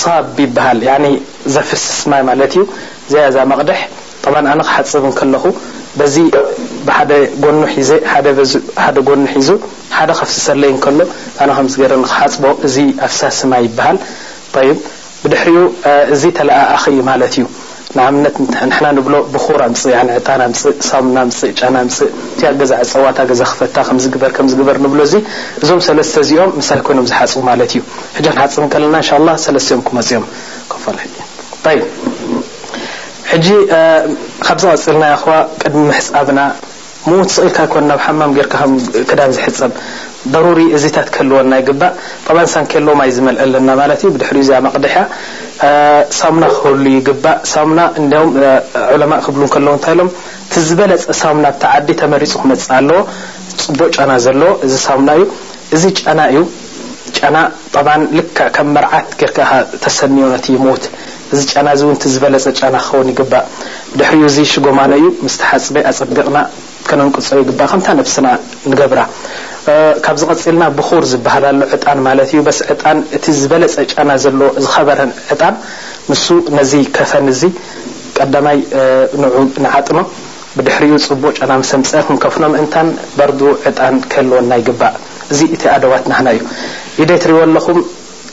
ሳብ ይብሃል ያኒ ዘፍስስ ማይ ማለት እዩ እዚኣ እዛ መቅድሕ ጠባን ኣነ ክሓጽብ እንከለኹ በዚ ብሓደ ጎኑ ሒዘ ሓደ በዚ ሓደ ጎኑ ሒዙ ሓደ ከፍስሰለይ እንከሎ ኣነ ከምዚ ገረ ንክሓጽቦ እዚ ኣፍሳሲ ማይ ይብሃል ጠይብ ብድሕሪኡ እዚ ተለኣኣኺ እዩ ማለት እዩ ንኣብነት ንሕና ንብሎ ብኹር ኣምጽእ ያኒ ዕጣን ኣምጽእ ሳሙና ኣምጽእ ጨና ኣምጽእ እቲ ኣብ ገዛ ዕጸዋ እታ ገዛ ክፈታ ከምዚ ግበር ከምዚ ግበር ንብሎ እዚ እዞም ሰለስተ እዚኦም ምሳይ ኮይኖም ዝሓጽቡ ማለት እዩ ሕጂ ክንሓጽብ እንከለና እንሻላህ ሰለስቲኦም ክመጹ እዮም ክፋል ሕጂ ጠይብ ሕጂ ካብዚ ቀጺልና ያኣኽዋ ቅድሚ ምሕጻብና ምዉት ስቅ ኢልካ ኣይኮነን ኣብ ሓማም ጌርካ ከም ክዳን ዝሕጸብ ደሩሪ እዚታት ክህልወና ይግባእ ጠባን ሳንኬሎ ማይ ዝመልኣ ኣለና ማለት እዩ ብድሕሪኡ እዚኣ መቅድሕያ ሳሙና ክህሉ ይግባእ ሳሙና እንድያዉም ዑለማእ ክብሉ እንከለዉ እንታይ ኢሎም እቲ ዝበለጸ ሳሙና ኣብቲ ዓዲ ተመሪጹ ክመጽእ ኣለዎ ጽቡቅ ጨና ዘለዎ እዚ ሳሙና እዩ እዚ ጨና እዩ ጨና ጠባን ልክዕ ከም መርዓት ጌርካ ኢኻ ተሰንዮ ነቲ ምዉት እዚ ጨና እዚ እውን እቲ ዝበለጸ ጨና ክኸውን ይግባእ። ብድሕሪኡ እዚ ሽጎማኖ እዩ፣ ምስ ተሓጽበ ኣጸቢቕና ከነንቅጾ ይግባእ ከምታ ነብስና ንገብራ። ካብዚ ቀጺልና ብኹር ዝበሃል ኣሎ፣ ዕጣን ማለት እዩ። በስ ዕጣን እቲ ዝበለጸ ጨና ዘለዎ ዝኸበረ ዕጣን ንሱ ነዚ ከፈን እዚ ቀዳማይ ንዑ ንዓጥኖ። ብድሕሪኡ ጽቡቕ ጨና ምስ ኣምጸ ክንከፍኖ ምእንታን በርዱ ዕጣን ክህልወና ይግባእ። እዚ እቲ ኣደዋት ናህና እዩ። ኢደይ ትሪእዎ ኣለኹም።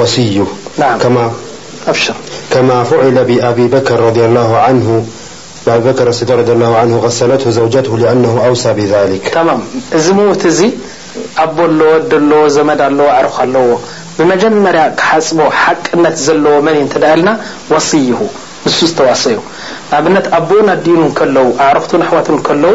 ወስዩ ናዓም ኣብሽር። ከማ ፉዒለ ቢኣቢ በከር ረዲየላሁ ዓንሁ ብኣቢ በከር ኣሲዲቅ ረዲየላሁ ዓንሁ ገሰለትሁ ዘውጀትሁ ሊኣነሁ ኣውሳ ቢዛሊክ። ተማም እዚ ምውት እዚ ኣቦ ኣለዎ ኣደ ኣለዎ ዘመድ ኣለዎ ኣዕሩኽ ኣለውዎ ብመጀመርያ ክሓጽቦ ሓቅነት ዘለዎ መን እዩ እንተድኣ ኢልና ወስይሁ ንሱ ዝተዋሰዮ ንኣብነት ኣቡኡን ኣዲኡን እንከለዉ ኣዕሩኽቱን ኣሕዋቱን እንከለዉ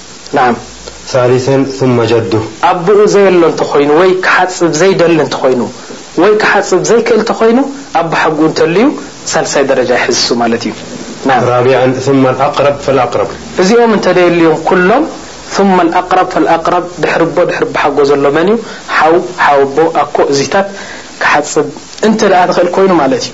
ነዓም ሳሊሰን ሱመ ጀዱ። ኣቡኡ ዘየሎ እንተኾይኑ ወይ ክሓጽብ ዘይደሊ እንተኾይኑ ወይ ክሓጽብ ዘይክእል እንተኾይኑ ኣባሓጉኡ እንተልዩ ሳልሳይ ደረጃ ይሕዝ እሱ ማለት እዩ። ነዓም። ራቢዐን ሱመ ኣልኣቅረብ ፈልኣቅረብ። እዚኦም እንተደየልዮም ኩሎም ሱመ ኣልኣቅረብ ፈልኣቅረብ ድሕሪ ኣቦ ድሕሪ ኣባሓጎ ዘሎ መን እዩ ሓው ሓወቦ ኣኮ እዚታት ክሓጽብ እንተ ትኽእል ኮይኑ ማለት እዩ።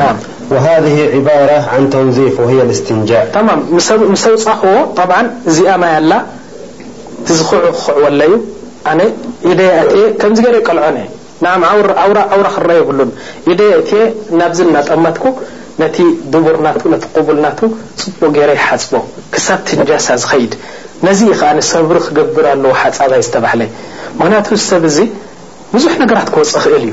ናም ወሃዝሂ ዒባራ ዓን ተንዚፍ ወህየ ልስትንጃእ። ታማም ምስ ኣውጻክዎ ጠብዓን እዚኣ ማይ ኣላ ትዝክዑ ክክዕወለ እዩ ኣነ ኢደይ ኣእትየ ከምዚ ገረ ይቀልዖ ነየ ናም ኣውራ ኣውራ ክረኣ የብሉን ኢደይ ኣእትየ ናብዚ እናጠመትኩ ነቲ ዱቡር ናቱ ነቲ ቁቡል ናቱ ጽቡቅ ገረ ይሓጽቦ ክሳብ ትንጃሳ ዝከይድ ነዚ እዩ ከኣ ሰብሪ ክገብር ኣለዎ ሓጻባይ ዝተባህለ ምክንያቱ እዚ ሰብ እዚ ብዙሕ ነገራት ክወጽእ ይክእል እዩ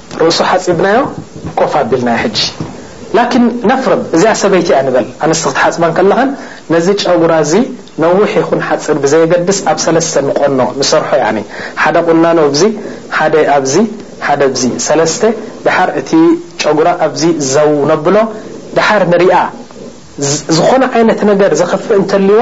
ርእሱ ሓጺብናዮ ኮፍ ኣቢልናዮ ሕጂ ላኪን ነፍርም እዚኣ ሰበይቲ እያ ንበል ኣንስቲ ክትሓጽባ እንከለኽን ነዚ ጨጉራ እዚ ነዊሕ ይኹን ሓጺር ብዘየገድስ ኣብ ሰለስተ ንቆኖ ንሰርሖ ያኒ ሓደ ቁናኖ እብዚ ሓደ ኣብዚ ሓደ ኣብዚ ሰለስተ ደሓር እቲ ጨጉራ ኣብዚ ዘው ነብሎ ደሓር ንሪኣ ዝኾነ ዓይነት ነገር ዘኽፍእ እንተልይዋ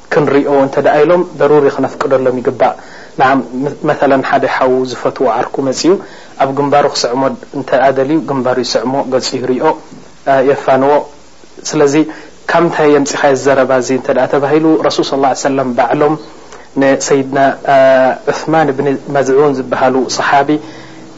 ክንሪኦ እንተ ደኣ ኢሎም ደሩሪ ክነፍቅደሎም ይግባእ። ንዓም መተለን ሓደ ሓው ዝፈትዎ ዓርኩ መጺኡ ኣብ ግንባሩ ክስዕሞ እንተ ደኣ ደልዩ ግንባሩ ይስዕሞ፣ ገጹ ይሪኦ፣ የፋንዎ። ስለዚ ካብ ምንታይ የምጺኻዮ እዚ ዘረባ እዚ እንተ ደኣ ተባሂሉ ረሱል ሰለላሁ ዓለይሂ ወሰለም ባዕሎም ንሰይድና ዑስማን ብኒ መዝዑን ዝበሃሉ ሰሓቢ፣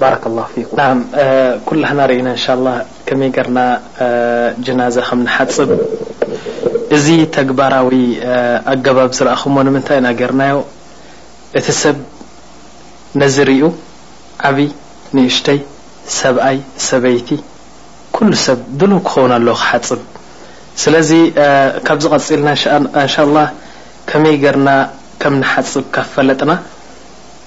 ባረከ ላሁ ፊኩም ናዓም ኩላህና ሪኢና እንሻላህ ከመይ ገርና ጅናዛ ከም ንሓፅብ እዚ ተግባራዊ ኣገባብ ዝረኣኹሞ ንምንታይ ኢና ገርናዮ እቲ ሰብ ነዚ ሪኡ ዓብይ ንእሽተይ ሰብኣይ ሰበይቲ ኩሉ ሰብ ድልው ክኸውን ኣለዎ ክሓፅብ ስለዚ ካብዚ ቀፂልና እንሻላህ ከመይ ገርና ከም ንሓፅብ ካብ ፈለጥና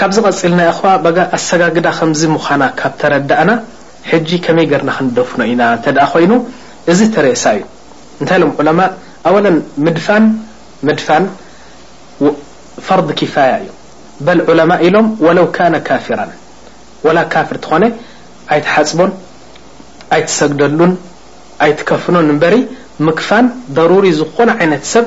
ካብዚ ቀጺልና የሕዋ ባጋ ኣሰጋግዳ ከምዚ ምዃና ካብ ተረዳእና ሕጂ ከመይ ገርና ክንደፍኖ ኢና እንተ ኮይኑ እዚ ተሬሳ እዩ እንታይ ኢሎም ዑለማእ ኣወለን ምድፋን ምድፋን ፈርድ ኪፋያ እዩ በል ዑለማእ ኢሎም ወለው ካነ ካፊራን ወላ ካፍር ተኾነ ኣይትሓጽቦን ኣይትሰግደሉን ኣይትከፍኖን እምበሪ ምክፋን ደሩሪ ዝኾነ ዓይነት ሰብ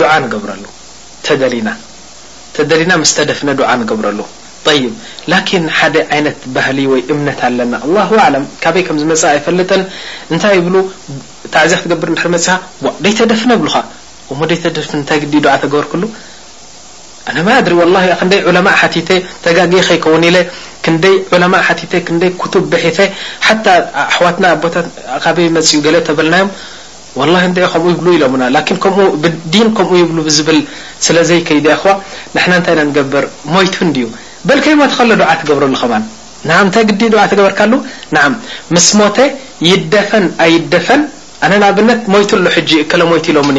ዱዓ ንገብረሉ ተደሊና ተደሊና ምስ ተደፍነ ዱዓ ንገብረሉ ጠይብ ላኪን ሓደ ዓይነት ባህሊ ወይ እምነት ኣለና ኣላሁ ኣዕለም ካበይ ከም ዝመጸ ኣይፈልጥን እንታይ ይብሉ ታዕዝያ ክትገብር እንድሕር መጺኻ ቧእ ደይተደፍነ ይብሉኻ እሞ ደይተደፍነ እንታይ ግዲ እዩ ዱዓ ተገበርክሉ ኣነ ማኣድሪ ወላሂ ክንደይ ዑለማእ ሓቲተ ተጋግየ ከይከውን ኢለ ክንደይ ዑለማእ ሓቲተ ክንደይ ኩቱብ ብሒተ ሓታ ኣሕዋትና ኣቦታት ካበይ መጽኡ ገለ ተበልናዮም ወላሂ እንድዒ ከምኡ ይብሉ ኢሎምና ላኪን ከምኡ ብዲን ከምኡ ይብሉ ብዝብል ስለ ዘይከይድ እያ እኽዋ ንሕና እንታይ ኢና ንገብር ሞይቱ እንድዩ በል ከይሞተ ከሎ ዱዓ ትገብረሉ ከማን ንዓ እንታይ ግዲ ዱዓ ተገበርካሉ ንዓም ምስ ሞተ ይደፈን ኣይደፈን ኣነ ንኣብነት ሞይቱ ኣሎ ሕጂ እከለ ሞይቱ ኢሎምኒ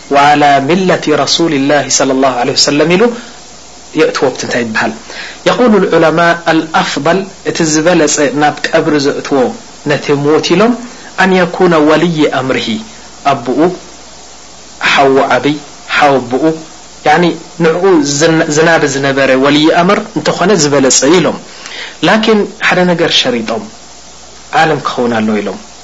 ወዓላ ሚለቲ ረሱሊላሂ ሰለላሁ ዓለይሂ ወሰለም ኢሉ የእትዎ ኣብቲ እንታይ ይበሃል የቁሉ ልዑለማእ ኣልኣፍደል እቲ ዝበለፀ ናብ ቀብሪ ዘእትዎ ነቲ ሙዉት ኢሎም ኣን የኩነ ወልዪ ኣምርሂ ኣቡኡ ሓዉ ዓብይ ሓወቦኡ ያኒ ንዕኡ ዝናቢ ዝነበረ ወልዪ ኣምር እንተኾነ ዝበለፀ እዩ ኢሎም ላኪን ሓደ ነገር ሸሪጦም ዓለም ክኸውን ኣለዎ ኢሎም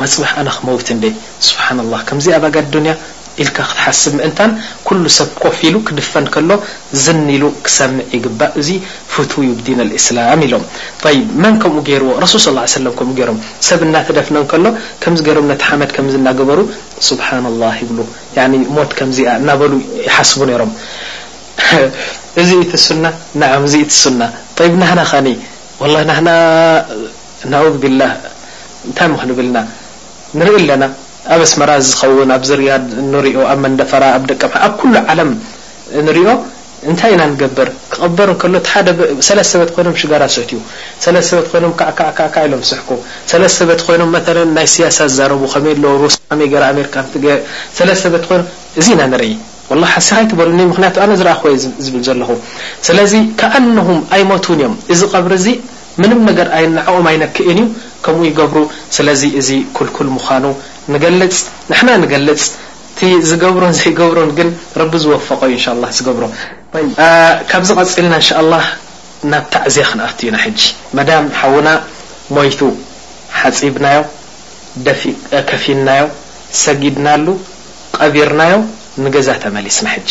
ዋጽባሕ ኣነ ክመውት እንዴ ስብሓንላህ ከምዚ ኣባጋ ኣዱንያ ኢልካ ክትሓስብ ምእንታን ኩሉ ሰብ ኮፍ ኢሉ ክድፈን ከሎ ዝን ኢሉ ክሰምዕ ይግባእ እዚ ፍትው ዩ ብዲን ኣልእስላም ኢሎም ጠይብ መን ከምኡ ጌርዎ ረሱል ሰለላሁ ዓለይሂ ወሰለም ከምኡ ጌሮም ሰብ እናተደፍነ እንከሎ ከምዚ ጌሮም ነቲ ሓመድ ከምዚ እናገበሩ ስብሓንላህ ይብሉ ያኒ ሞት ከምዚ'ያ እናበሉ ይሓስቡ ኔሮም እዚ እቲ ሱና ናዓም እዚ እቲ ሱና ጠይብ ናህና ከኒ ወላሂ ናህና ናኡዝ ቢላህ እንታይ ምክንብልና ንርኢ ኣለና ኣብ ኣስመራ ዝከውን ኣብዚ ርያድ እንሪኦ ኣብ መንደፈራ ኣብ ደቀምሓ ኣብ ኩሉ ዓለም እንሪኦ እንታይ ኢና ንገብር ክቅበር እንከሎ እቲ ሓደ ሰለስተ በት ኮይኖም ሽጋራ ሰትዩ ሰለስተ በት ኮይኖም ካዕካዕካዕካዕ ኢሎም ስሕቁ ሰለስተ በት ኮይኖም መተለን ናይ ስያሳ ዝዛረቡ ከመይ ኣሎ ሩስያ ከመይ ገራ ኣሜርካ እንትገ ሰለስተ በት ኮይኖም እዚ ኢና ንርኢ ወላሂ ሓሲኻ ኣይትበሉኒ ምክንያቱ ኣነ ዝረኣክዎ እየ ዝብል ዘለኩ ስለዚ ከኣነሁም ኣይሞቱን እዮም እዚ ቀብሪ እዚ ምንም ነገር ኣይ ንዐኦም ኣይነክእን እዩ ከምኡ ይገብሩ ስለዚ እዚ ኩልኩል ምኻኑ ንገልጽ ንሕና ንገልጽ እቲ ዝገብሮን ዘይገብሮን ግን ረቢ ዝወፈቆ እዩ እንሻላህ ዝገብሮ። ካብዚ ቀጺልና እንሻላህ ናብ ታዕዝያ ክንኣቱ ኢና ሕጂ መዳም ሓውና ሞይቱ ሓጺብናዮ ከፊንናዮ ሰጊድናሉ ቀቢርናዮ ንገዛ ተመሊስና ሕጂ።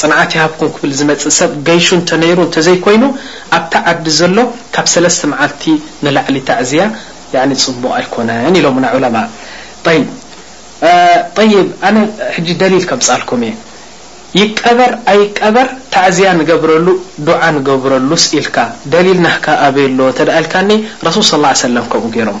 ጽንዓት ይሃብኩም ክብል ዝመጽእ ሰብ ገይሹ እንተ ነይሩ እንተ ዘይኮይኑ ኣብታ ዓዲ ዘሎ ካብ ሰለስተ መዓልቲ ንላዕሊ ታዕዝያ ያኒ ጽቡቅ ኣይኮነን ኢሎሙና ዑለማእ ጠይብ ጠይብ ኣነ ሕጂ ደሊል ከምጻልኩም እየ ይቀበር ኣይቀበር ታዕዝያ ንገብረሉ ዱዓ ንገብረሉስ ኢልካ ደሊል ናህካ ኣበይ ኣሎ እንተ ኢልካኒ ረሱል ሰለላሁ ዓለይሂ ወሰለም ከምኡ ገይሮም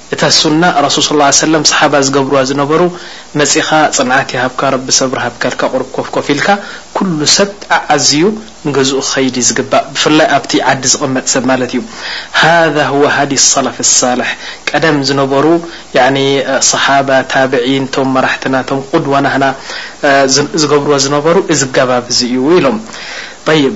እታ ሱና ረሱል ሰለላሁ ዓለይሂ ወሰለም ሰሓባ ዝገብርዋ ዝነበሩ መጺኻ ጽንዓት ይሃብካ ረቢ ሰብሪ ሃብካ ኢልካ ቁሩብ ኮፍ ኮፍ ኢልካ ኩሉ ሰብ ኣዓዝዩ ንገዝኡ ክኸይድ እዩ ዝግባእ ብፍላይ ኣብቲ ዓዲ ዝቅመጥ ሰብ ማለት እዩ ሃዛ ሁወ ሃዲ ሰለፍ ሳልሕ ቀደም ዝነበሩ ያኒ ሰሓባ ታብዒን እቶም መራሕትና እቶም ቁድዋ ናህና ዝገብርዎ ዝነበሩ እዚ ኣገባብ እዚ እዩ ኢሎም ጠይብ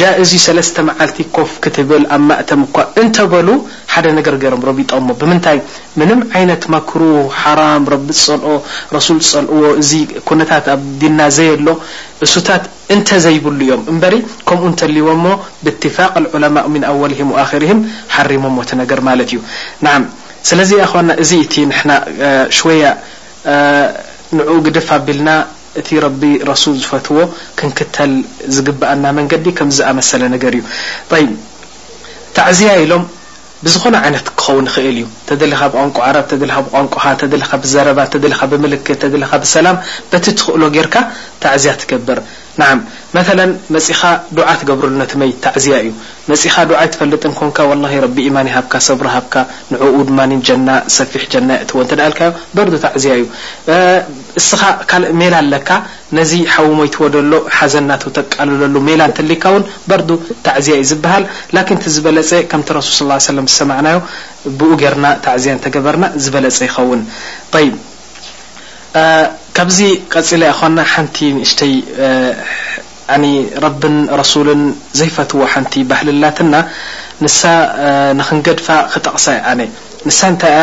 ጃ እዚ ሰለስተ መዓልቲ ኮፍ ክትብል ኣብ ማእተም እኳ እንተ በሉ ሓደ ነገር ገሮም ረቢጦሞ ብምንታይ ምንም ዓይነት መክሩህ ሓራም ረቢ ዝጸልኦ ረሱል ዝጸልእዎ እዚ ኩነታት ኣብ ዲንና ዘየሎ እሱታት እንተ ዘይብሉ እዮም እምበሪ ከምኡ እንተልይዎሞ ብእትፋቅ ኣልዑለማእ ምን ኣወልህም ወኣኽርህም ሓሪሞሞ እቲ ነገር ማለት እዩ ናዓም ስለዚ ያኣኽዋና እዚ እቲ ንሕና ሽወያ ንዑኡ ግድፍ ኣቢልና እቲ ረቢ ረሱል ዝፈትዎ ክንክተል ዝግበኣና መንገዲ ከምዚ ዝኣመሰለ ነገር እዩ ጠይብ ታዕዝያ ኢሎም ብዝኾነ ዓይነት ክኸውን ይኽእል እዩ ተደሊኻ ብቋንቋ ዓረብ ተደሊኻ ብቋንቋኻ ተደሊኻ ብዘረባ ተደሊኻ ብምልክት ተደሊኻ ብሰላም በቲ ትኽእሎ ጌርካ ታዕዝያ ትገብር ናዓም መተለን መጺኻ ዱዓ ትገብረሉ ነቲ መይት ታዕዝያ እዩ መጺኻ ዱዓ ኣይትፈልጥን ኮንካ ወላሂ ረቢ ኢማን ይሃብካ ሰብሪ ሃብካ ንዑኡ ድማ ጀና ሰፊሕ ጀና የእትዎ እንተ ኢልካዮ በርዱ ታዕዝያ እዩ እስኻ ካልእ ሜላ ኣለካ ነዚ ሓዊ ሞይትዎ ደሎ ሓዘን ናቱ ተቃልለሉ ሜላ እንተሊካ ውን በርዱ ታዕዝያ እዩ ዝብሃል ላኪን እቲ ዝበለጸ ከምቲ ረሱል ስለ ላሁ ሰለም ዝሰማዕናዮ ብኡ ገርና ታዕዝያ እንተገበርና ዝበለጸ ይኸውን ጠይብ ካብዚ ቀጺለ ኣኾና ሓንቲ ንእሽተይ ያኒ ረብን ረሱልን ዘይፈትዎ ሓንቲ ባህሊ ኣላትና ንሳ ንክንገድፋ ክጠቅሳ እየ ኣነ ንሳ እንታይ እያ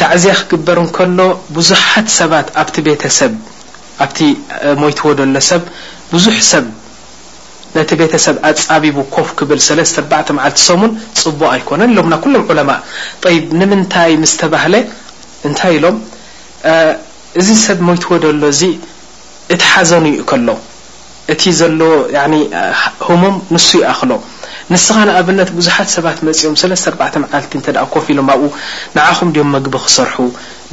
ታዕዝያ ክግበር እንከሎ ብዙሓት ሰባት ኣብቲ ቤተ ሰብ ኣብቲ ሞይትዎ ዘሎ ሰብ ብዙሕ ሰብ ነቲ ቤተ ሰብ ኣጻቢቡ ኮፍ ክብል ሰለስተ ኣርባዕተ መዓልቲ ሰሙን ጽቡቕ ኣይኮነን ኢሎምና ኩሎም ዑለማእ ጠይብ ንምንታይ ምስ ተባህለ እንታይ ኢሎም እዚ ሰብ ሞይትዎ ደሎ እዚ እቲ ሓዘኑ ይእከሎ እቲ ዘለዎ ያኒ ህሙም ንሱ ይኣኽሎ ንስኻ ንኣብነት ብዙሓት ሰባት መጽዮም ሰለስተ ኣርባዕተ መዓልቲ እንተ ኮፍ ኢሎም ኣብኡ ንዓኹም ድዮም መግቢ ክሰርሑ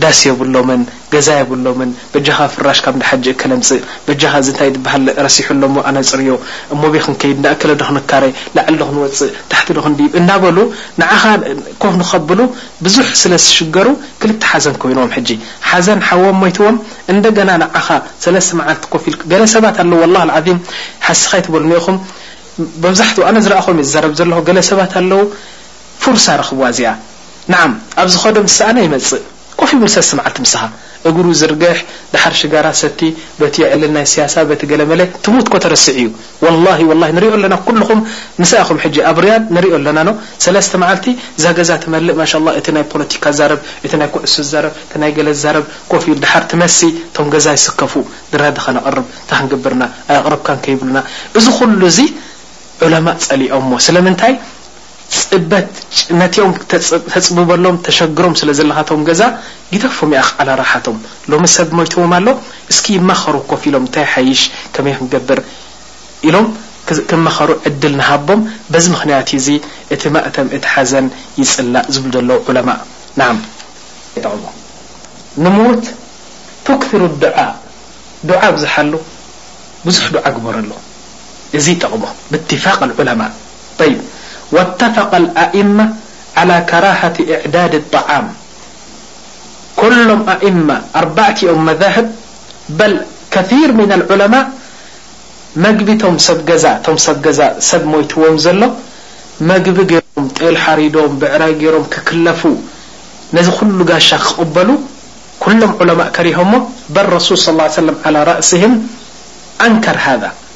ዳስ የብሎምን ገዛ የብሎምን በጃኻ ፍራሽ ካብ እንዳሓጂ እከለ ኣምጽእ በጃኻ እዚ እንታይ ድበሃል ረሲሑ ኣሎ እሞ ኣነጽርዮ እሞ ኣበይ ክንከይድ እንዳ እከለ ዶ ክንካረ ላዕሊ ዶ ክንወጽእ ታሕቲ ዶ ክንድይብ እንዳበሉ ንዓኻ ኮፍ ንኸብሉ ብዙሕ ስለ ዝሽገሩ ክልተ ሓዘን ኮይንዎም ሕጂ ሓዘን ሓዎም ሞይትዎም እንደገና ንዓኻ ሰለስተ መዓልቲ ኮፍ ኢልካ ገለ ሰባት ኣለዉ ዋላህ ኣልዓዚም ሓስኻ ኣይትበሉኒ ኢኹም መብዛሕትኡ ኣነ ዝረኣኽዎም እየ ዝዛረብ ዘለኹ ገለ ሰባት ኣለዉ ፉርሳ ረኽብዋ እዚኣ ንዓም ኣብ ዝኸዶ ምስ ሰኣነ ይመጽእ ኮፍ ይብል ሰለስተ መዓልቲ ምሳኻ እግሩ ይዝርግሕ ደሓር ሽጋራ ሰቲ በቲ የዕልል ናይ ስያሳ በቲ ገለመለ ትሙት እኮ ተረሲዑ እዩ ወላሂ ወላሂ ንሪኦ ኣለና ኩሉኹም ምሳይ ኢኹም ሕጂ ኣብ ርያድ ንሪኦ ኣለና ን ሰለስተ መዓልቲ እዛ ገዛ ትመልእ ማሻላህ እቲ ናይ ፖለቲካ ዝዛረብ እቲ ናይ ኩዕሶ ዝዛረብ እቲ ናይ ገለ ዝዛረብ ኮፍ ኢሉ ደሓር ትመሲ እቶም ገዛ ይስከፉ ግና ድኻ ነቕርብ እንታይ ክንገብርና ኣየቕረብካን ከይብሉና እዚ ኩሉ እዚ ዑለማእ ጸሊኦሞ ስለምንታይ ጽበት ነትዮም ተጽብበሎም ተሸግሮም ስለ ዘለካ ቶም ገዛ ግደፎም ያኣኽ ኣላ ራሓቶም ሎሚ ሰብ ሞይትዎም ኣሎ እስኪ ይማኸሩ ኮፍ ኢሎም እንታይ ይሓይሽ ከመይ ክንገብር ኢሎም ክማኸሩ ዕድል ንሃቦም በዚ ምኽንያት እዩ እዚ እቲ ማእተም እቲ ሓዘን ይጽላእ ዝብሉ ዘለዉ ዑለማእ ናዓም ይጠቕሙ ንሙዉት ቱክቲሩ ዱዓ ዱዓ ኣብዝሓሉ ብዙሕ ዱዓ ግበረሉ እዚ ይጠቕሞ ብእትፋቅ ኣልዑለማእ። طي واتفق الأئمة على كراهة اعداد الطعام كلم أئمة أربعم مذاهب بل كثير من العلماء م م س ا س متم ل مجب م ل حرم بعر رم ككلف نذ خل جش قبل كلم علماء كره برسول صلى اه ه سلم على رأسهم أنكر هذا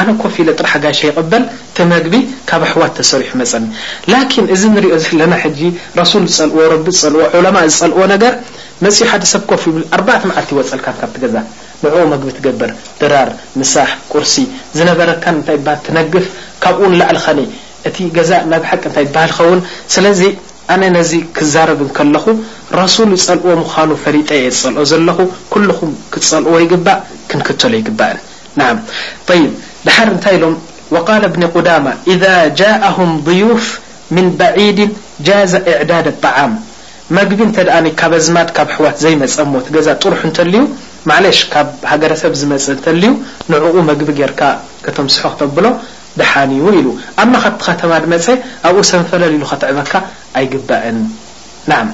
ኣነ ኮፍ ኢለ ጥራሕ ጋሻ ይቅበል እቲ መግቢ ካብ ኣሕዋት ተሰሪሑ መጸኒ ላኪን እዚ ንሪኦ ዘለና ሕጂ ረሱል ዝጸልእዎ ረቢ ዝጸልእዎ ዑለማእ ዝጸልእዎ ነገር መጺኡ ሓደ ሰብ ኮፍ ይብል ኣርባዕተ መዓልቲ ይወጸልካን ካብቲ ገዛ ንዕኡ መግቢ ትገብር ድራር ምሳሕ ቁርሲ ዝነበረካን እንታይ ይበሃል ትነግፍ ካብኡ ንላዕሊ ከኔ እቲ ገዛ ናይ ብሓቂ እንታይ ይበሃል ይኸውን ስለዚ ኣነ ነዚ ክዛረብ እንከለኹ ረሱል ዝጸልእዎ ምዃኑ ፈሊጠ እየ ዝጸልኦ ዘለኹ ኩሉኹም ክትጸልእዎ ይግባእ ክንክተሎ ኣይግባእን ናዓም ጠይብ ዳሓር እንታይ ኢሎም ወቃለ እብኒ ቁዳማ ኢዛ ጃኣሁም ዱዩፍ ምን በዒድ ጃዘ እዕዳድ ጣዓም መግቢ እንተ ካብ ኣዝማድ ካብ ኣሕዋት ዘይመፀ እሞ እቲ ገዛ ጥሩሕ እንተልዩ ማዕለሽ ካብ ሃገረሰብ ዝመፀ እንተልዩ ንዑኡ መግቢ ገይርካ ከተምስሖ ክተብሎ ዳሓን እዩ ኢሉ ኣማ ካብቲ ከተማ ድመፀ ኣብኡ ሰንፈለል ኢሉ ከትዕበካ ኣይግባእን ናዓም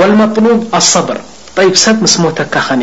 ወልመጥሉብ ኣሰብር ጠይብ ሰብ ምስ ሞተካ ከኒ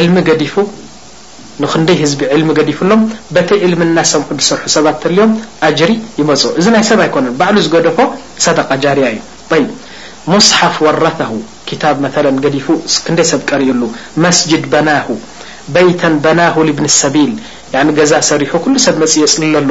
ዕልሚ ገዲፉ ንኽንደይ ህዝቢ ዕልሚ ገዲፍሎም በቲ ዕልሚ እናሰምዑ ዝሰርሑ ሰባት ተልዮም ኣጅሪ ይመጾ እዚ ናይ ሰብ ኣይኮነን ባዕሉ ዝገደፎ ሰደቃ ጃርያ እዩ ጠይብ ሙስሓፍ ወረተሁ ክታብ መተለን ገዲፉ ክንደይ ሰብ ቀሪኡሉ መስጅድ በናሁ በይተን በናሁ ልብኒ ሰቢል ያኒ ገዛ ሰሪሑ ኩሉ ሰብ መጺኡ የጽልለሉ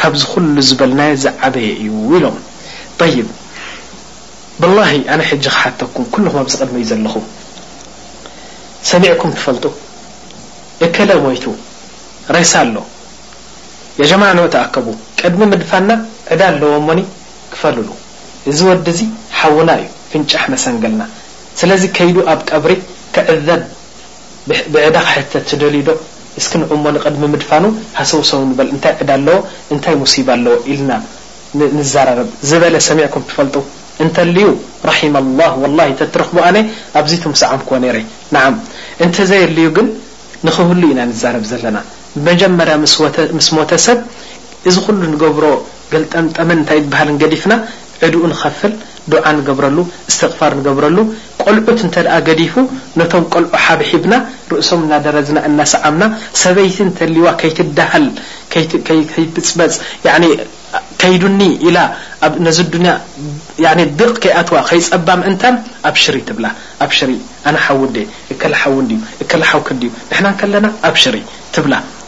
ካብዚ ኩሉ ዝበልናዮ ዝዓበየ እዩ ኢሎም። ጠይብ ብላሂ ኣነ ሕጂ ክሓተኩም ኩልኹም ኣብዚ ቅድመይ ዘለኹም ሰሚዕኩም ትፈልጡ እከለ ሞይቱ ሬሳ ኣሎ ያጀማዓ ንዑ ተኣከቡ ቅድሚ ምድፋንና ዕዳ ኣለዎሞኒ ክፈልሉ እዚ ወዲ እዚ ሓውና እዩ ፍንጫሕ መሰንገልና ስለዚ ከይዱ ኣብ ቀብሪ ክዕዘብ ብዕዳ ክሕተት ትደልዩ ዶ እስኪ ንእሞ ንቅድሚ ምድፋኑ ሃሰውሰው ንበል እንታይ ዕዳ ኣለዎ እንታይ ሙሲባ ኣለዎ ኢልና ንዛራረብ ዝበለ ሰሚዕኩም ትፈልጡ እንተልዩ ራሒመ ኣላህ ወላሂ ተትረኽቡ ኣነ ኣብዚቱ ምሰዓምክዎ ነይረ ናዓም እንተዘየልዩ ግን ንኽህሉ ኢና ንዛረብ ዘለና መጀመርያ ምስ ሞተ ሰብ እዚ ኩሉ ንገብሮ ገልጠምጠምን እንታይ ይብሃልን ገዲፍና ዕድኡ ንኸፍል ዱዓ ንገብረሉ እስትቕፋር ንገብረሉ ቆልዑት እንተድኣ ገዲፉ ነቶም ቆልዑ ሓብሒብና ርእሶም እናደረዝና እናሰዓምና ሰበይቲ እንተልይዋ ከይትዳሃል ከይትብጽበጽ ያኒ ከይዱኒ ኢላ ኣብ ነዚ ኣዱንያ ያኒ ድቕ ከይኣትዋ ከይጸባ ምእንታን ኣብሽሪ ትብላ ኣብሽሪ ኣነ ሓዊ እንድየ እከለ ሓዊ እንድዩ እከለ ሓውኪ እንድዩ ንሕና እንከለና ኣብሽሪ ትብላ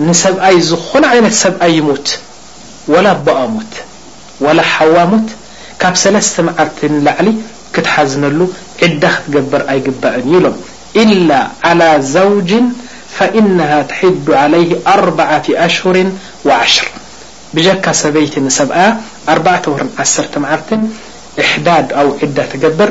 نسبي ዝኾن عن سبأ يمت ولا بأمت ولا حومت كب سلس معرتلعل كتحزنل عد تقبر أيقبئن لم إلا على زوج فإنها تحد عليه أربعة أشهر وعشر بجك سبيت سب 4 و ع معت احዳ و ع تجبر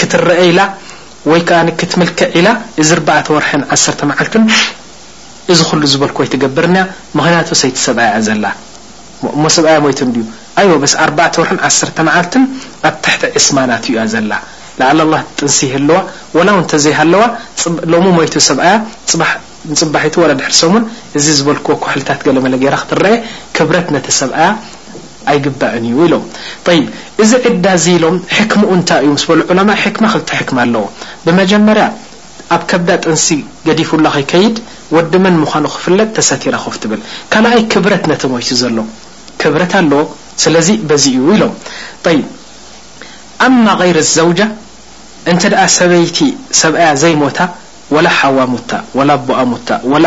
ክትረኣ ኢላ ወይ ከኣ ክትምልክዕ ኢላ እዚ ኣርባዕተ ወርሕን ዓሰርተ መዓልትን እዚ ኩሉ ዝበልኩ ኣይትገብርን'ያ ምኽንያቱ ሰይቲ ሰብኣያ'ያ ዘላ እሞ ሰብኣያ ሞይቱ እንድዩ ኣይወ በስ ኣርባዕተ ወርሕን ዓሰርተ መዓልትን ኣብ ትሕቲ ዕስማ ናቱ'ያ ዘላ ለዓለላህ ጥንሲ ይህልዋ ወላውን ተዘይሃለዋ ጽብ ሎሚ ሞይቱ ሰብኣያ ጽባሕ ንጽባሒቱ ዋላ ድሕሪ ሰሙን እዚ ዝበልክዎ ኩሕልታት ገለመለ ገይራ ክትረኤ ክብረት ነቲ ሰብኣያ ኣይግባእን እዩ ኢሎም። ጠይብ እዚ ዕዳ እዚ ኢሎም ሕክምኡ እንታይ እዩ ምስ በሉ ዑለማእ ሕክማ ክልተ ሕክማ ኣለዎ። ብመጀመርያ ኣብ ከብዳ ጥንሲ ገዲፉላ ከይከይድ ወዲ መን ምዃኑ ክፍለጥ ተሰቲራ ኮፍ ትብል። ካልኣይ ክብረት ነቲ ሞይቱ ዘሎ ክብረት ኣለዎ ስለዚ በዚ እዩ ኢሎም። ጠይብ ኣማ ገይር ዘውጃ እንተ ሰበይቲ ሰብኣያ ዘይሞታ ወላ ሓዋ ሙታ ወላ ኣቦኣ ሙታ ወላ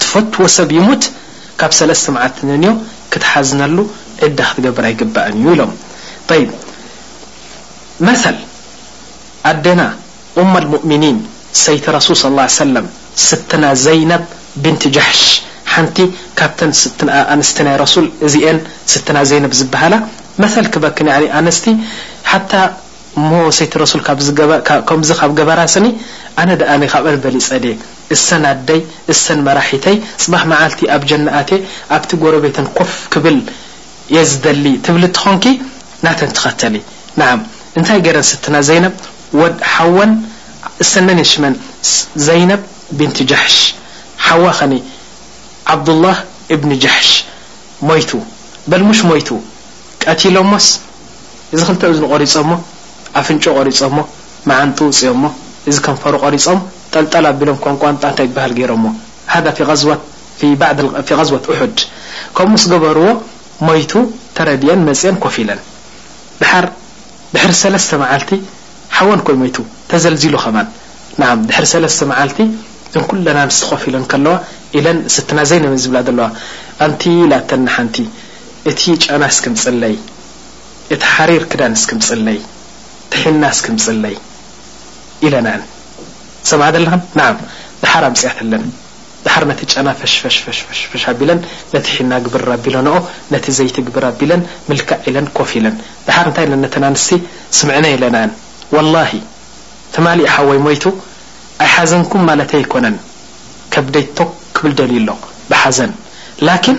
ትፈትዎ ሰብ ይሙት ካብ ሰለስተ መዓልቲ ንንዮ ክትሓዝነሉ ዕዳ ክትገብር ኣይግባእን እዩ ኢሎም ጠይብ መሰል ኣደና ኡም ኣልሙእሚኒን ሰይቲ ረሱል ሰለላሁ ዓለይሂ ወሰለም ስትና ዘይነብ ቢንት ጃሕሽ ሓንቲ ካብተን ስትና ኣንስቲ ናይ ረሱል እዚኤን ስትና ዘይነብ ዝብሃላ መሰል ክበክን ያዕኒ ኣንስቲ ሓታ እሞ ሰይቲ ረሱል ካብዚ ገበ ከምዚ ካብ ገበራ ስኒ ኣነ ደኣኒ ካብኣን በሊጸ ድየ እሰን ኣደይ እሰን መራሒተይ ጽባሕ መዓልቲ ኣብ ጀና ኣትየ ኣብቲ ጎረቤተን ኮፍ ክብል እየ ዝደሊ ትብሊ ተኾንኪ ናተን ተኸተሊ ነዓም እንታይ ገረን ስትና ዘይነብ ወድ ሓወን እሰን መን እየን ሽመን ዘይነብ ቢንት ጃሕሽ ሓዋ ኸኒ ዓብዱላህ እብኒ ጃሕሽ ሞይቱ በል ሙሽ ሞይቱ ቀቲሎሞስ እዚ ክልተ እዝኑ ቆሪጾሞ ኣፍንጭኡ ቆሪጾሞ መዓንጥኡ ውጺኦሞ እዚ ከንፈሩ ቆሪጾም ጠልጠል ኣቢሎም ከም ቋንጣ እንታይ ይበሃል ጌሮሞ ሃዳ ፊ ቀዝወት ፊ ባዕድ ፊ ቀዝወት ኡሑድ ከምኡ ምስ ገበርዎ ሞይቱ ተረዲኤን መጺኤን ኮፍ ኢለን ደሓር ድሕሪ ሰለስተ መዓልቲ ሓወን ኮይ ሞይቱ ተዘልዚሉ ከማን ነዓም ድሕሪ ሰለስተ መዓልቲ እተን ኩለን ኣንስቲ ኮፍ ኢለን ከለዋ ኢለን ስትና ዘይነብን ዝብላ ዘለዋ ኣንቲ ኢላተን ንሓንቲ እቲ ጨና እስክምጽለይ እቲ ሓሪር ክዳን እስክምጽለይ ትሒና እስክምጽለይ ኢለናን ትሰምዓ ዘለኻን ናዓም ዳሓር ኣምጺኣትለን ዳሓር ነቲ ጨና ፈሽፈሽፈሽፈሽ ኣቢለን ነቲ ሒና ግብር ኣቢለንኦ ነቲ ዘይቲ ግብር ኣቢለን ምልክዕ ኢለን ኮፍ ኢለን ዳሓር እንታይ ኢለን ነተን ኣንስቲ ስምዕነ ኢለናን ዋላሂ ትማሊ ሓወይ ሞይቱ ኣይሓዘንኩም ማለተይ ኣይኮነን ከብደይ ቶክ ክብል ደልዩ ኣሎ ብሓዘን ላኪን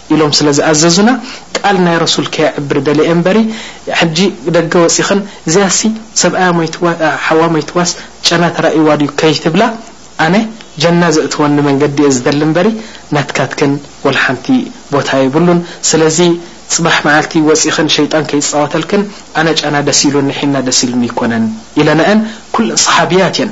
ኢሎም ስለ ዝኣዘዙና ቃል ናይ ረሱል ከየዕብር ደልየ እምበሪ ሕጂ ደገ ወጺኽን እዚኣሲ ሰብኣያ ሞይትዋ ሓዋ ሞይትዋስ ጨና ተራእይዋ ድዩ ከይትብላ ኣነ ጀና ዘእትወኒ መንገዲ እየ ዝደሊ እምበሪ ናትካትክን ወልሓንቲ ቦታ የብሉን ስለዚ ጽባሕ መዓልቲ ወጺኽን ሸይጣን ከይጻወተልክን ኣነ ጨና ደስ ኢሉኒ ሒና ደስ ኢሉኒ ኣይኮነን ኢለናኤን ኩለን ሰሓብያት እየን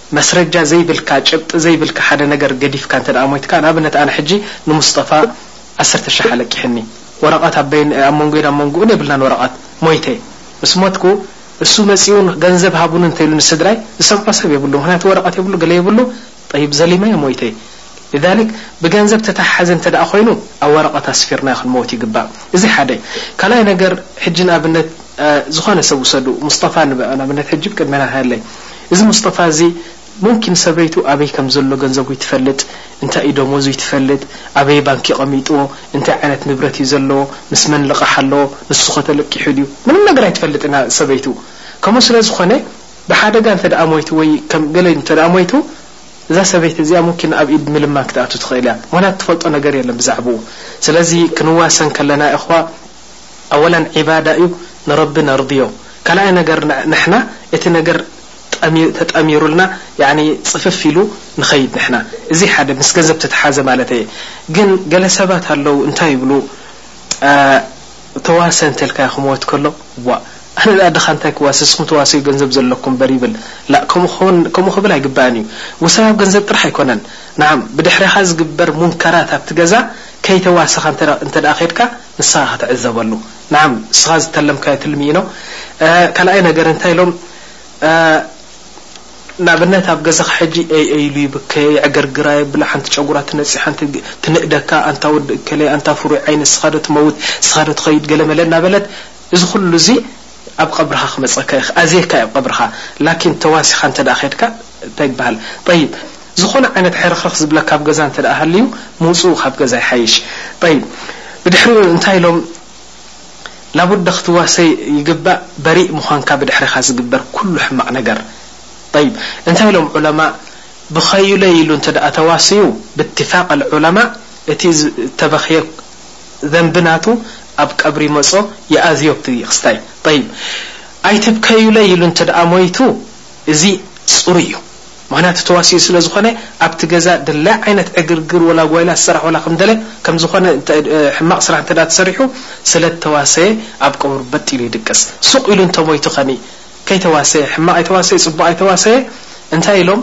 መስረጃ ዘይብልካ ጭብጢ ዘይብልካ ሓደ ነገር ገዲፍካ እንተ ሞይትካ ንኣብነት ኣነ ሕጂ ንሙስጠፋ ዓሰርተ ሽሕ ኣለቂሑኒ ወረቀት ኣብ በይን ኣብ መንጎይን ኣብ መንጉኡን የብልናን ወረቀት ሞይተ ምስ ሞትኩ እሱ መጺኡ ገንዘብ ሃቡኒ እንተ ኢሉ ንስድራይ ዝሰምዖ ሰብ የብሉ ምክንያቱ ወረቀት የብሉ ገለ የብሉ ጠይብ ዘሊመዮ ሞይተ لذلك ብገንዘብ ተተሓሓዘ እንተ ኮይኑ ኣብ ወረቀት ኣስፊርናዮ ክንመውት ይግባእ እዚ ሓደ ካልኣይ ነገር ሕጂ ንኣብነት ዝኾነ ሰብ ውሰዱ ሙስጠፋ ንኣብነት ሕጂ ብ ቅድሜና ሃለ እዚ ሙስጠፋ እዚ ሙምኪን ሰበይቱ ኣበይ ከም ዘሎ ገንዘቡ ይትፈልጥ እንታይ እዩ ደሞዙ ይትፈልጥ ኣበይ ባንኪ የቀሚጥዎ እንታይ ዓይነት ንብረት እዩ ዘለዎ ምስ መን ልቃሕ ኣለዎ ንሱኸ ተለቂሑ ድዩ ምንም ነገር ኣይትፈልጥን እያ ሰበይቱ ከምኡ ስለ ዝኾነ ብሓደጋ እንተ ሞይቱ ወይ ከም ገለ እንተ ሞይቱ እዛ ሰበይቲ እዚኣ ሙምኪን ኣብ ኢድ ምልማን ክትኣቱ ትኽእል እያ ምኽንያቱ ትፈልጦ ነገር የለን ብዛዕብኡ ስለዚ ክንዋሰን ከለና እኽዋ ኣወለን ዒባዳ እዩ ንረቢ ነርድዮ ካልኣይ ነገር ንሕና እቲ ነገር ተጠሚሩልና ያኒ ጽፍፍ ኢሉ ንኸይድ ንሕና እዚ ሓደ ምስ ገንዘብ ተተሓዘ ማለተይ እየ ግን ገለ ሰባት ኣለው እንታይ ይብሉ ተዋሰ እንተልካዮ ክመወት ከሎ ዋእ ኣነ ድኣ ድኻ እንታይ ክዋሰ ንስኹም ተዋሰዩ ገንዘብ ዘለኩም እምበር ይብል ላእ ከምኡ ክብል ኣይግባእን እዩ ውሳይ ኣብ ገንዘብ ጥራሕ ኣይኮነን ናዓም ብድሕሬኻ ዝግበር ሙንከራት ኣብቲ ገዛ ከይተዋሰኻ እንተ ከድካ ንስኻ ኢኻ ትዕዘበሉ ንዓም ንስኻ ዝተለምካዮ ትልሚ ኢኖ ካልኣይ ነገር እንታይ ኢሎም ንኣብነት ኣብ ገዛኻ ሕጂ ኤይ ኤይ ኢሉ ይብከ የዕገርግር ኣየብል ሓንቲ ጨጉራ ትነጽህ ሓንቲ ትንእደካ ኣንታ ወዲ እከለ ኣንታ ፍሩይ ዓይኒ ንስኻ ዶ ትመውት ንስኻ ዶ ትኸይድ ገለመለ እናበለት እዚ ኹሉ እዚ ኣብ ቐብርኻ ክመጸካ ይኽ ኣዝየካ እዩ ኣብ ቐብርኻ ላኪን ተዋሲኻ እንተ ኬድካ እንታይ ይበሃል ጠይብ ዝኾነ ዓይነት ሕርኽርኽ ዝብለካ ኣብ ገዛ እንተ ሃልዩ ምውጽኡ ካብ ገዛ ይሓይሽ ጠይብ ብድሕሪኡ እንታይ ኢሎም ላቡደ ክትዋሰይ ይግባእ በሪእ ምዃንካ ብድሕሪኻ ዝግበር ኩሉ ሕማቕ ነገር ጠይብ እንታይ ኢሎም ዑለማእ ብኸዩለ ኢሉ እንተ ተዋስዩ ብእትፋቕ ኣልዑለማእ እቲ ዝተበኽየ ዘንቢ ናቱ ኣብ ቀብሪ መጾ ይኣዝዮ ኣብቲ ክስታይ ጠይብ ኣይትብከዩለይ ኢሉ እንተ ሞይቱ እዚ ጽሩይ እዩ ምክንያቱ ተዋሲኡ ስለ ዝኮነ ኣብቲ ገዛ ድላይ ዓይነት ዕግርግር ወላ ጓይላ ስራሕ ወላ ከምደለ ከም ዝኮነ ሕማቅ ስራሕ እንተ ተሰሪሑ ስለ ተዋሰየ ኣብ ቀብሩ በጥ ኢሉ ይድቅስ ሱቅ ኢሉ እንተ ሞይቱ ከኒ ከይተዋሰየ ሕማቅ ኣይተዋሰየ ጽቡቅ ኣይተዋሰየ እንታይ ኢሎም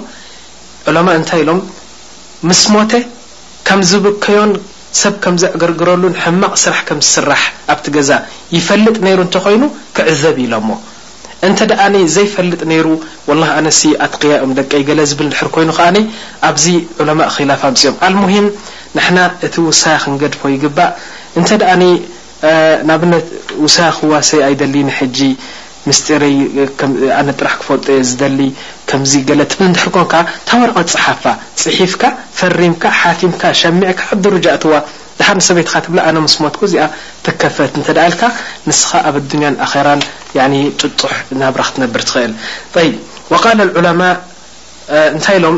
ዑለማእ እንታይ ኢሎም ምስ ሞተ ከም ዝብከዮን ሰብ ከም ዘዕግርግረሉን ሕማቅ ስራሕ ከም ዝስራሕ ኣብቲ ገዛ ይፈልጥ ነይሩ እንተ ኮይኑ ክዕዘብ እዩ ኢሎሞ እንተ ደኣ ዘይ ፈልጥ ነይሩ ወላሂ ኣነሲ ኣትቅያ እዮም ደቀይ ገለ ዝብል እንድሕር ኮይኑ ከኣ ኣብዚ ዑለማእ ኺላፍ ኣምጺኦም ኣልሙሂም ንሕና እቲ ውሳያ ክንገድፎ ይግባእ እንተ ደኣ ንኣብነት ውሳያ ክዋሰይ ኣይደልይን ሕጂ ምስጢረይ ኣነ ጥራሕ ክፈልጦ እየ ዝደሊ ከምዚ ገለ ትብል እንድሕር ኮንካ እታ ወረቀት ጽሓፋ ጽሒፍካ ፈሪምካ ሓቲምካ ሸሚዕካ ኣብ ደሩጃ ኣእትዋ ደሓር ንሰበይትኻ ትብላ ኣነ ምስ ሞትኩ እዚኣ ትከፈት እንተድኣ ኢልካ ንስኻ ኣብ ኣዱንያን ኣኼራን ያኒ ጥጡሕ ናብራ ክትነብር ትኽእል ጠይብ ወቃለ ኣልዑለማእ እንታይ ኢሎም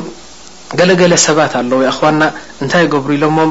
ገለ ገለ ሰባት ኣለዉ ያእኽዋና እንታይ ይገብሩ ኢሎሞም